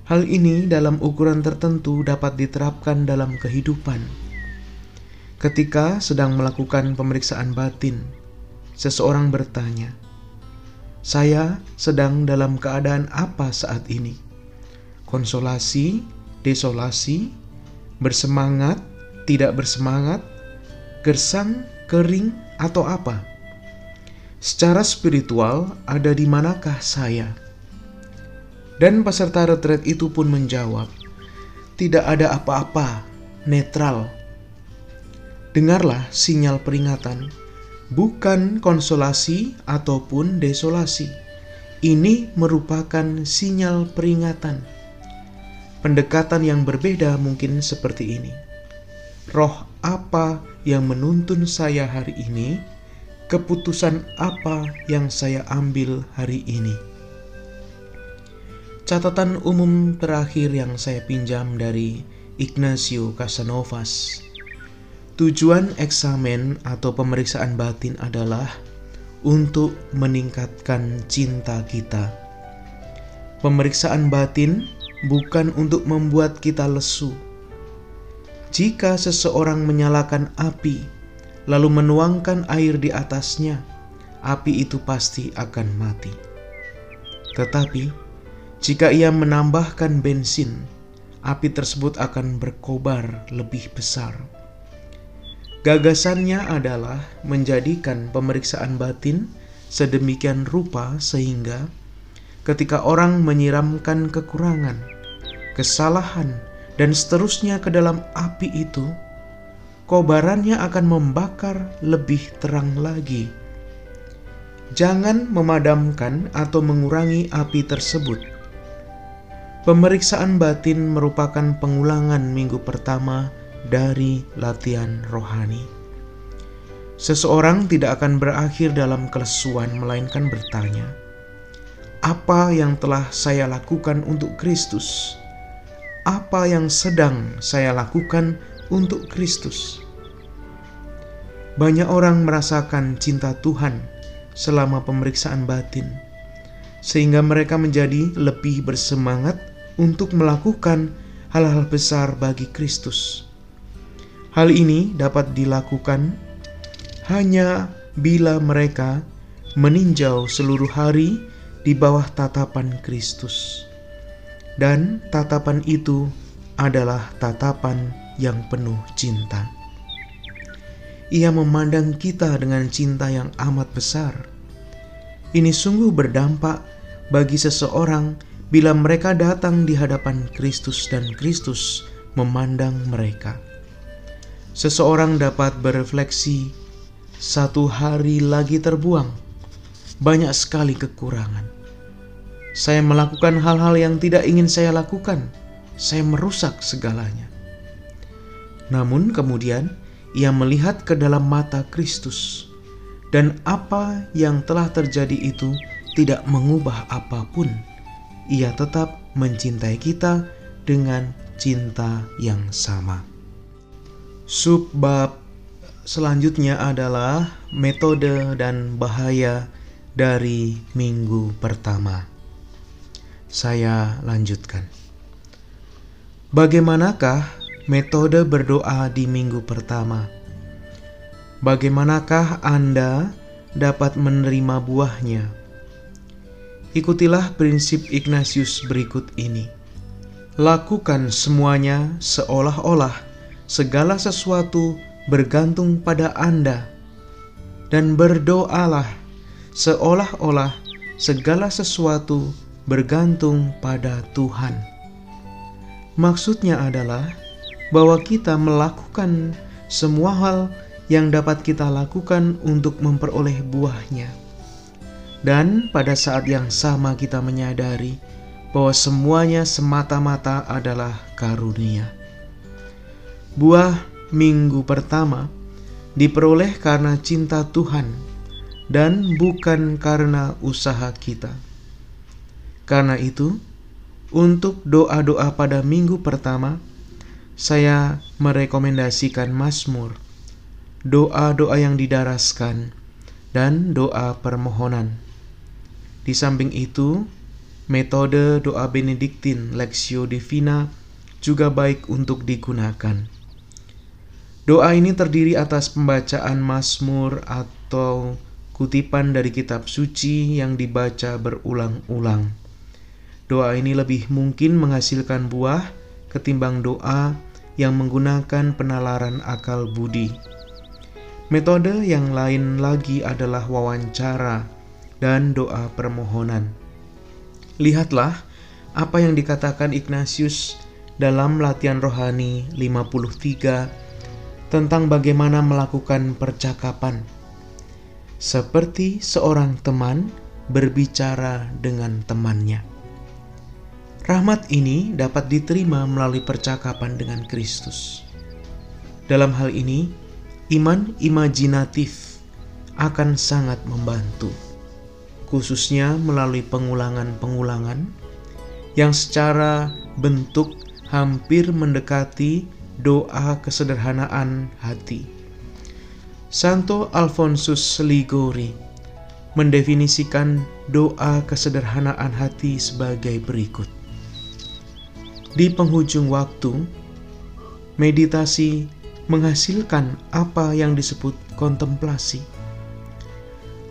Hal ini dalam ukuran tertentu dapat diterapkan dalam kehidupan. Ketika sedang melakukan pemeriksaan batin, seseorang bertanya, "Saya sedang dalam keadaan apa saat ini? Konsolasi, desolasi, bersemangat, tidak bersemangat, gersang, kering, atau apa? Secara spiritual, ada di manakah saya? Dan peserta retret itu pun menjawab, "Tidak ada apa-apa, netral." Dengarlah sinyal peringatan, bukan konsolasi ataupun desolasi. Ini merupakan sinyal peringatan Pendekatan yang berbeda mungkin seperti ini. Roh apa yang menuntun saya hari ini? Keputusan apa yang saya ambil hari ini? Catatan umum terakhir yang saya pinjam dari Ignacio Casanovas. Tujuan eksamen atau pemeriksaan batin adalah untuk meningkatkan cinta kita. Pemeriksaan batin bukan untuk membuat kita lesu. Jika seseorang menyalakan api, lalu menuangkan air di atasnya, api itu pasti akan mati. Tetapi, jika ia menambahkan bensin, api tersebut akan berkobar lebih besar. Gagasannya adalah menjadikan pemeriksaan batin sedemikian rupa sehingga ketika orang menyiramkan kekurangan, kesalahan, dan seterusnya ke dalam api itu, kobarannya akan membakar lebih terang lagi. Jangan memadamkan atau mengurangi api tersebut. Pemeriksaan batin merupakan pengulangan minggu pertama dari latihan rohani. Seseorang tidak akan berakhir dalam kelesuan, melainkan bertanya, "Apa yang telah saya lakukan untuk Kristus?" apa yang sedang saya lakukan untuk Kristus. Banyak orang merasakan cinta Tuhan selama pemeriksaan batin, sehingga mereka menjadi lebih bersemangat untuk melakukan hal-hal besar bagi Kristus. Hal ini dapat dilakukan hanya bila mereka meninjau seluruh hari di bawah tatapan Kristus. Dan tatapan itu adalah tatapan yang penuh cinta. Ia memandang kita dengan cinta yang amat besar. Ini sungguh berdampak bagi seseorang bila mereka datang di hadapan Kristus dan Kristus memandang mereka. Seseorang dapat berefleksi, satu hari lagi terbuang, banyak sekali kekurangan saya melakukan hal-hal yang tidak ingin saya lakukan. Saya merusak segalanya. Namun kemudian ia melihat ke dalam mata Kristus, dan apa yang telah terjadi itu tidak mengubah apa pun. Ia tetap mencintai kita dengan cinta yang sama. Subbab selanjutnya adalah metode dan bahaya dari minggu pertama saya lanjutkan. Bagaimanakah Metode berdoa di minggu pertama. Bagaimanakah Anda dapat menerima buahnya? Ikutilah prinsip Ignatius berikut ini. Lakukan semuanya seolah-olah segala sesuatu bergantung pada Anda, dan berdoalah seolah-olah segala sesuatu bergantung pada Tuhan. Maksudnya adalah bahwa kita melakukan semua hal yang dapat kita lakukan untuk memperoleh buahnya. Dan pada saat yang sama kita menyadari bahwa semuanya semata-mata adalah karunia. Buah minggu pertama diperoleh karena cinta Tuhan dan bukan karena usaha kita. Karena itu, untuk doa-doa pada minggu pertama, saya merekomendasikan Mazmur, doa-doa yang didaraskan, dan doa permohonan. Di samping itu, metode doa Benediktin Lexio Divina juga baik untuk digunakan. Doa ini terdiri atas pembacaan Mazmur atau kutipan dari kitab suci yang dibaca berulang-ulang. Doa ini lebih mungkin menghasilkan buah ketimbang doa yang menggunakan penalaran akal budi. Metode yang lain lagi adalah wawancara dan doa permohonan. Lihatlah apa yang dikatakan Ignatius dalam latihan rohani 53 tentang bagaimana melakukan percakapan. Seperti seorang teman berbicara dengan temannya. Rahmat ini dapat diterima melalui percakapan dengan Kristus. Dalam hal ini, iman imajinatif akan sangat membantu, khususnya melalui pengulangan-pengulangan yang secara bentuk hampir mendekati doa kesederhanaan hati. Santo Alfonsus Ligori mendefinisikan doa kesederhanaan hati sebagai berikut di penghujung waktu, meditasi menghasilkan apa yang disebut kontemplasi.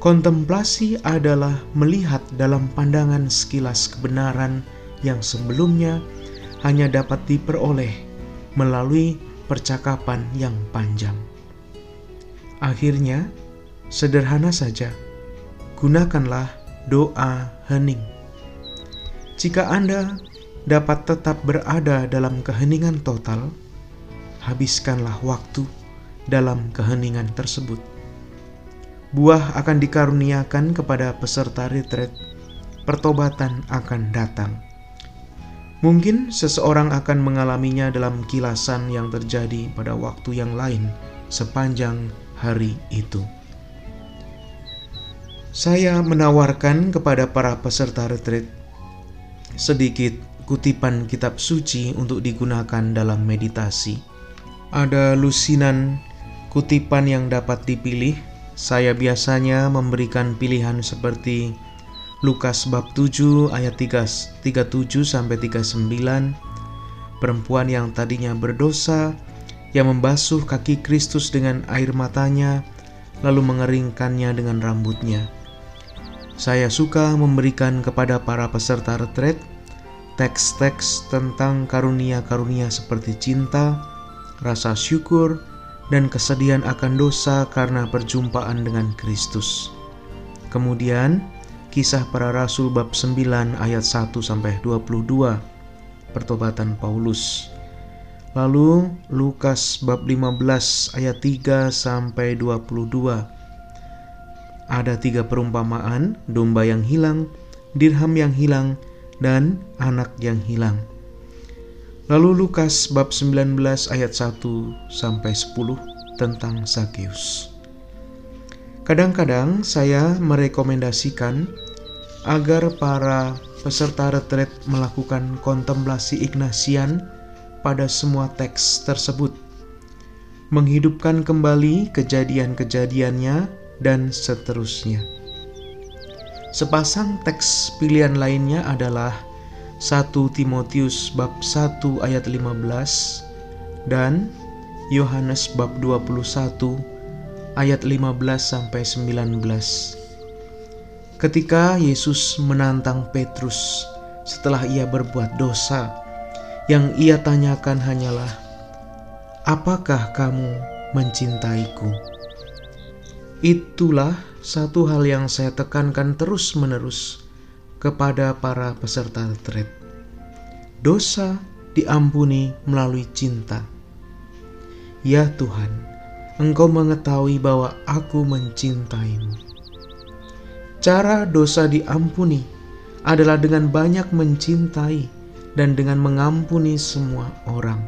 Kontemplasi adalah melihat dalam pandangan sekilas kebenaran yang sebelumnya hanya dapat diperoleh melalui percakapan yang panjang. Akhirnya, sederhana saja, gunakanlah doa hening. Jika Anda dapat tetap berada dalam keheningan total, habiskanlah waktu dalam keheningan tersebut. Buah akan dikaruniakan kepada peserta retret, pertobatan akan datang. Mungkin seseorang akan mengalaminya dalam kilasan yang terjadi pada waktu yang lain sepanjang hari itu. Saya menawarkan kepada para peserta retret sedikit kutipan kitab suci untuk digunakan dalam meditasi. Ada lusinan kutipan yang dapat dipilih. Saya biasanya memberikan pilihan seperti Lukas bab 7 ayat 3, 37 sampai 39. Perempuan yang tadinya berdosa yang membasuh kaki Kristus dengan air matanya lalu mengeringkannya dengan rambutnya. Saya suka memberikan kepada para peserta retret teks-teks tentang karunia-karunia seperti cinta, rasa syukur, dan kesedihan akan dosa karena perjumpaan dengan Kristus. Kemudian, kisah para rasul bab 9 ayat 1 sampai 22, pertobatan Paulus. Lalu Lukas bab 15 ayat 3 sampai 22. Ada tiga perumpamaan, domba yang hilang, dirham yang hilang, dan anak yang hilang. Lalu Lukas bab 19 ayat 1 sampai 10 tentang Sakeus. Kadang-kadang saya merekomendasikan agar para peserta retret melakukan kontemplasi Ignasian pada semua teks tersebut, menghidupkan kembali kejadian-kejadiannya dan seterusnya. Sepasang teks pilihan lainnya adalah 1 Timotius bab 1 ayat 15, dan Yohanes bab 21 ayat 15 sampai 19. Ketika Yesus menantang Petrus setelah ia berbuat dosa, yang ia tanyakan hanyalah, "Apakah kamu mencintaiku?" Itulah satu hal yang saya tekankan terus-menerus kepada para peserta retret. Dosa diampuni melalui cinta. Ya Tuhan, Engkau mengetahui bahwa aku mencintaimu. Cara dosa diampuni adalah dengan banyak mencintai dan dengan mengampuni semua orang.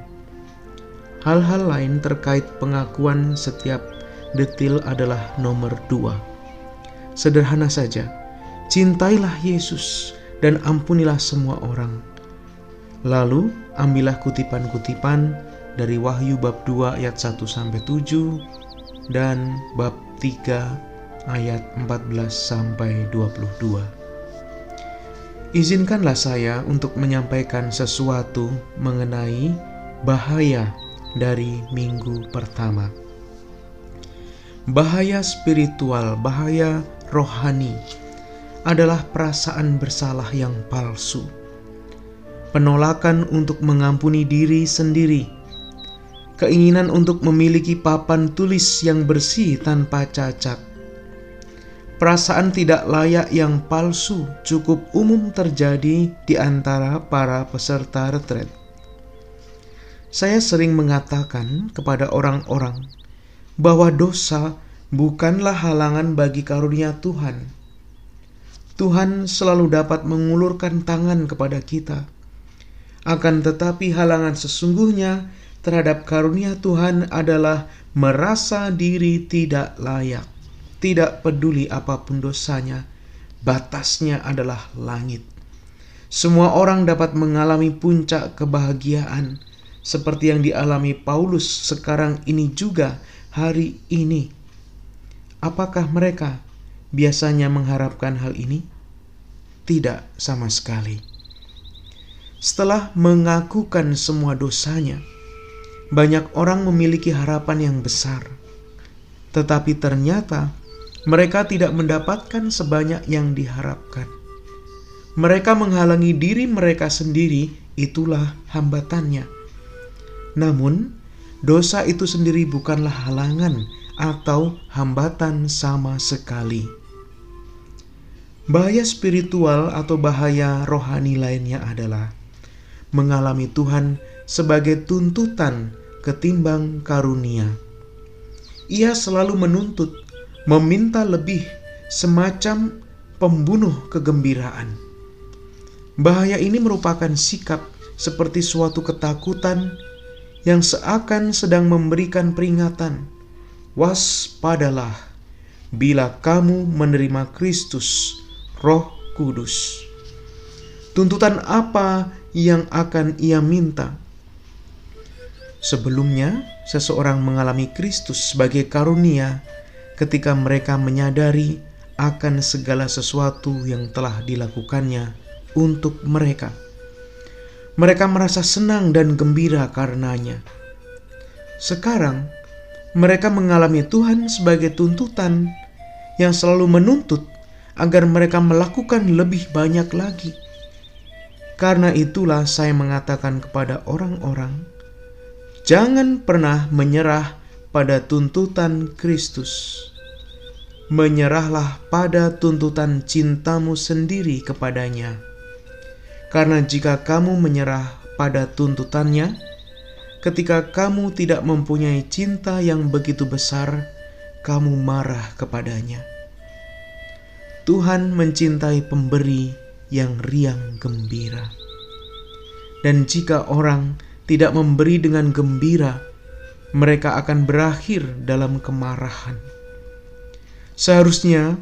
Hal-hal lain terkait pengakuan setiap detil adalah nomor dua. Sederhana saja, cintailah Yesus dan ampunilah semua orang. Lalu ambillah kutipan-kutipan dari Wahyu bab 2 ayat 1 sampai 7 dan bab 3 ayat 14 sampai 22. Izinkanlah saya untuk menyampaikan sesuatu mengenai bahaya dari minggu pertama. Bahaya spiritual, bahaya rohani adalah perasaan bersalah yang palsu penolakan untuk mengampuni diri sendiri, keinginan untuk memiliki papan tulis yang bersih tanpa cacat, perasaan tidak layak yang palsu cukup umum terjadi di antara para peserta retret. Saya sering mengatakan kepada orang-orang bahwa dosa bukanlah halangan bagi karunia Tuhan. Tuhan selalu dapat mengulurkan tangan kepada kita akan tetapi halangan sesungguhnya terhadap karunia Tuhan adalah merasa diri tidak layak, tidak peduli apa pun dosanya, batasnya adalah langit. Semua orang dapat mengalami puncak kebahagiaan seperti yang dialami Paulus sekarang ini juga hari ini. Apakah mereka biasanya mengharapkan hal ini? Tidak sama sekali setelah mengakukan semua dosanya. Banyak orang memiliki harapan yang besar, tetapi ternyata mereka tidak mendapatkan sebanyak yang diharapkan. Mereka menghalangi diri mereka sendiri, itulah hambatannya. Namun, dosa itu sendiri bukanlah halangan atau hambatan sama sekali. Bahaya spiritual atau bahaya rohani lainnya adalah mengalami Tuhan sebagai tuntutan ketimbang karunia. Ia selalu menuntut, meminta lebih, semacam pembunuh kegembiraan. Bahaya ini merupakan sikap seperti suatu ketakutan yang seakan sedang memberikan peringatan. Waspadalah bila kamu menerima Kristus, Roh Kudus. Tuntutan apa yang akan ia minta. Sebelumnya, seseorang mengalami Kristus sebagai karunia ketika mereka menyadari akan segala sesuatu yang telah dilakukannya untuk mereka. Mereka merasa senang dan gembira karenanya. Sekarang, mereka mengalami Tuhan sebagai tuntutan yang selalu menuntut agar mereka melakukan lebih banyak lagi karena itulah saya mengatakan kepada orang-orang, jangan pernah menyerah pada tuntutan Kristus. Menyerahlah pada tuntutan cintamu sendiri kepadanya. Karena jika kamu menyerah pada tuntutannya, ketika kamu tidak mempunyai cinta yang begitu besar, kamu marah kepadanya. Tuhan mencintai pemberi yang riang gembira. Dan jika orang tidak memberi dengan gembira, mereka akan berakhir dalam kemarahan. Seharusnya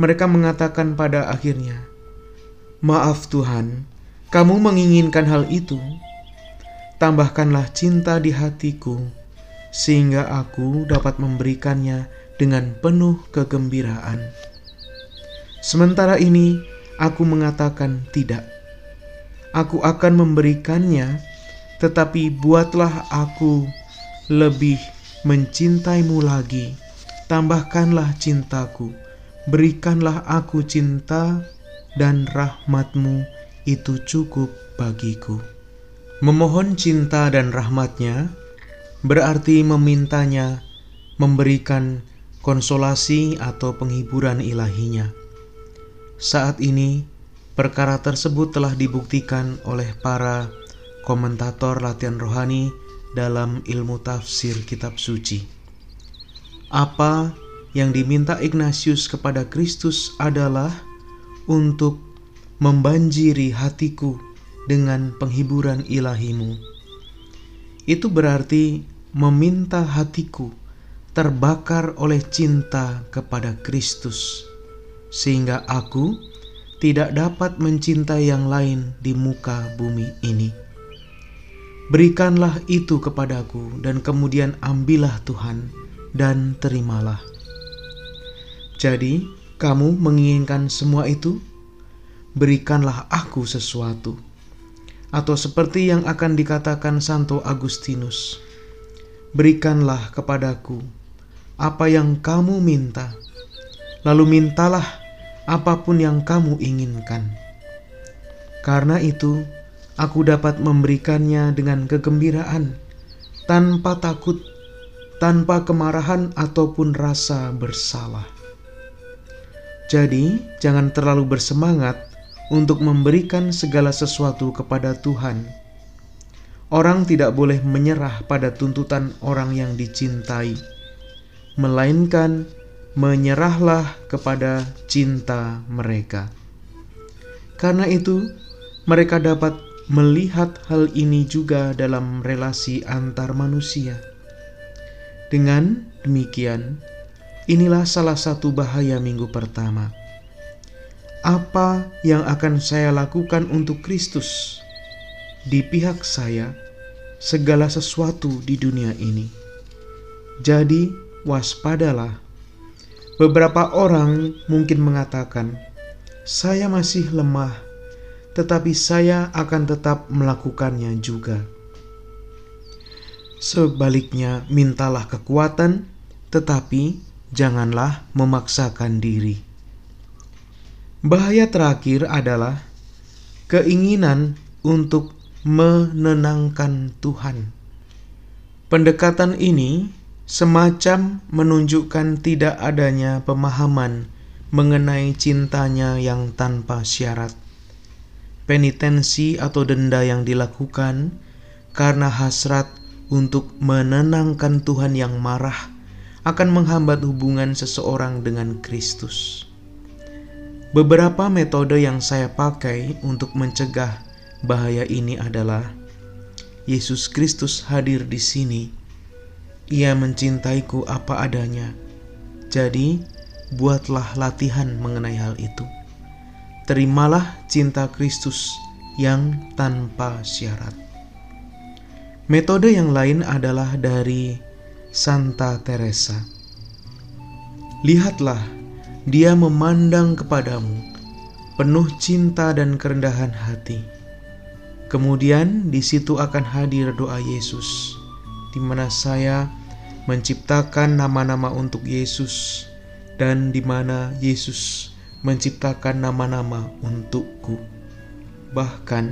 mereka mengatakan pada akhirnya, "Maaf Tuhan, kamu menginginkan hal itu. Tambahkanlah cinta di hatiku, sehingga aku dapat memberikannya dengan penuh kegembiraan." Sementara ini, Aku mengatakan tidak. Aku akan memberikannya tetapi buatlah aku lebih mencintaimu lagi. Tambahkanlah cintaku, berikanlah aku cinta dan rahmatmu itu cukup bagiku. Memohon cinta dan rahmatnya berarti memintanya memberikan konsolasi atau penghiburan ilahinya. Saat ini, perkara tersebut telah dibuktikan oleh para komentator latihan rohani dalam ilmu tafsir kitab suci. Apa yang diminta Ignatius kepada Kristus adalah untuk membanjiri hatiku dengan penghiburan ilahimu. Itu berarti meminta hatiku terbakar oleh cinta kepada Kristus, sehingga aku tidak dapat mencintai yang lain di muka bumi ini. Berikanlah itu kepadaku, dan kemudian ambillah Tuhan, dan terimalah. Jadi, kamu menginginkan semua itu? Berikanlah aku sesuatu, atau seperti yang akan dikatakan Santo Agustinus, berikanlah kepadaku apa yang kamu minta, lalu mintalah apa pun yang kamu inginkan. Karena itu, aku dapat memberikannya dengan kegembiraan, tanpa takut, tanpa kemarahan ataupun rasa bersalah. Jadi, jangan terlalu bersemangat untuk memberikan segala sesuatu kepada Tuhan. Orang tidak boleh menyerah pada tuntutan orang yang dicintai, melainkan menyerahlah kepada cinta mereka. Karena itu, mereka dapat melihat hal ini juga dalam relasi antar manusia. Dengan demikian, inilah salah satu bahaya minggu pertama. Apa yang akan saya lakukan untuk Kristus? Di pihak saya, segala sesuatu di dunia ini. Jadi, waspadalah. Beberapa orang mungkin mengatakan, "Saya masih lemah." Tetapi saya akan tetap melakukannya juga. Sebaliknya, mintalah kekuatan, tetapi janganlah memaksakan diri. Bahaya terakhir adalah keinginan untuk menenangkan Tuhan. Pendekatan ini semacam menunjukkan tidak adanya pemahaman mengenai cintanya yang tanpa syarat penitensi atau denda yang dilakukan karena hasrat untuk menenangkan Tuhan yang marah akan menghambat hubungan seseorang dengan Kristus. Beberapa metode yang saya pakai untuk mencegah bahaya ini adalah Yesus Kristus hadir di sini. Ia mencintaiku apa adanya. Jadi, buatlah latihan mengenai hal itu terimalah cinta Kristus yang tanpa syarat. Metode yang lain adalah dari Santa Teresa. Lihatlah, dia memandang kepadamu, penuh cinta dan kerendahan hati. Kemudian di situ akan hadir doa Yesus, di mana saya menciptakan nama-nama untuk Yesus dan di mana Yesus menciptakan nama-nama untukku. Bahkan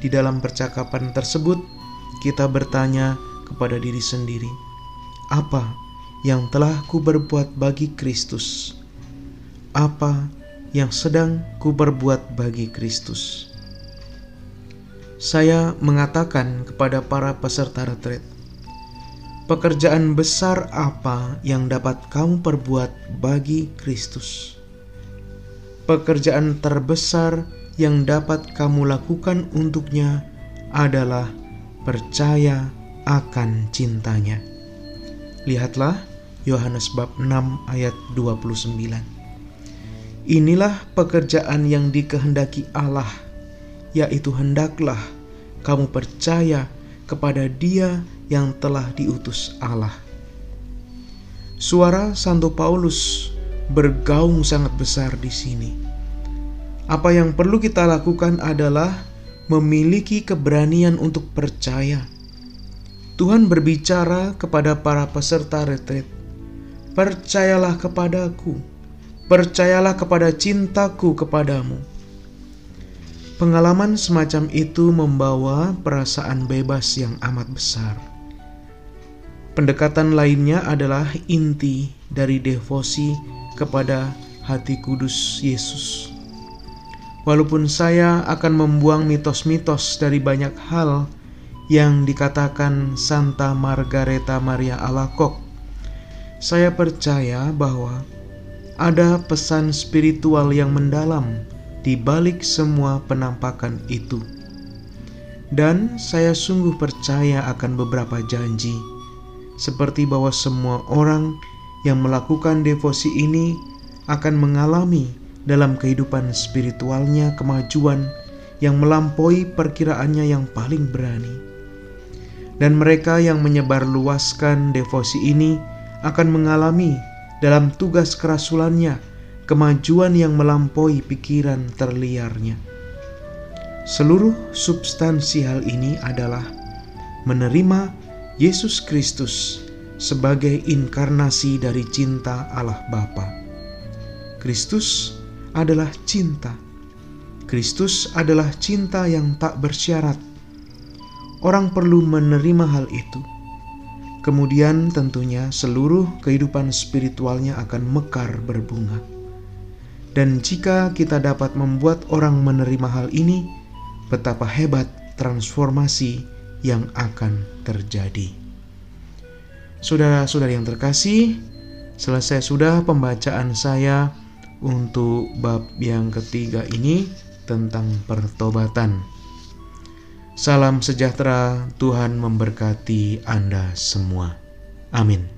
di dalam percakapan tersebut, kita bertanya kepada diri sendiri, "Apa yang telah ku berbuat bagi Kristus? Apa yang sedang ku berbuat bagi Kristus?" Saya mengatakan kepada para peserta retret, "Pekerjaan besar apa yang dapat kamu perbuat bagi Kristus?" Pekerjaan terbesar yang dapat kamu lakukan untuknya adalah percaya akan cintanya. Lihatlah Yohanes bab 6 ayat 29. Inilah pekerjaan yang dikehendaki Allah, yaitu hendaklah kamu percaya kepada Dia yang telah diutus Allah. Suara Santo Paulus bergaung sangat besar di sini. Apa yang perlu kita lakukan adalah memiliki keberanian untuk percaya. Tuhan berbicara kepada para peserta retret, "Percayalah kepadaku, percayalah kepada cintaku kepadamu." Pengalaman semacam itu membawa perasaan bebas yang amat besar. Pendekatan lainnya adalah inti dari devosi kepada hati kudus Yesus. Walaupun saya akan membuang mitos-mitos dari banyak hal yang dikatakan Santa Margareta Maria Alacoque, saya percaya bahwa ada pesan spiritual yang mendalam di balik semua penampakan itu. Dan saya sungguh percaya akan beberapa janji seperti bahwa semua orang yang melakukan devosi ini akan mengalami dalam kehidupan spiritualnya kemajuan yang melampaui perkiraannya yang paling berani. Dan mereka yang menyebarluaskan devosi ini akan mengalami dalam tugas kerasulannya kemajuan yang melampaui pikiran terliarnya. Seluruh substansi hal ini adalah menerima Yesus Kristus sebagai inkarnasi dari cinta Allah Bapa. Kristus adalah cinta. Kristus adalah cinta yang tak bersyarat. Orang perlu menerima hal itu. Kemudian tentunya seluruh kehidupan spiritualnya akan mekar berbunga. Dan jika kita dapat membuat orang menerima hal ini, betapa hebat transformasi yang akan terjadi. Saudara-saudari yang terkasih, selesai sudah pembacaan saya untuk bab yang ketiga ini tentang pertobatan. Salam sejahtera, Tuhan memberkati Anda semua. Amin.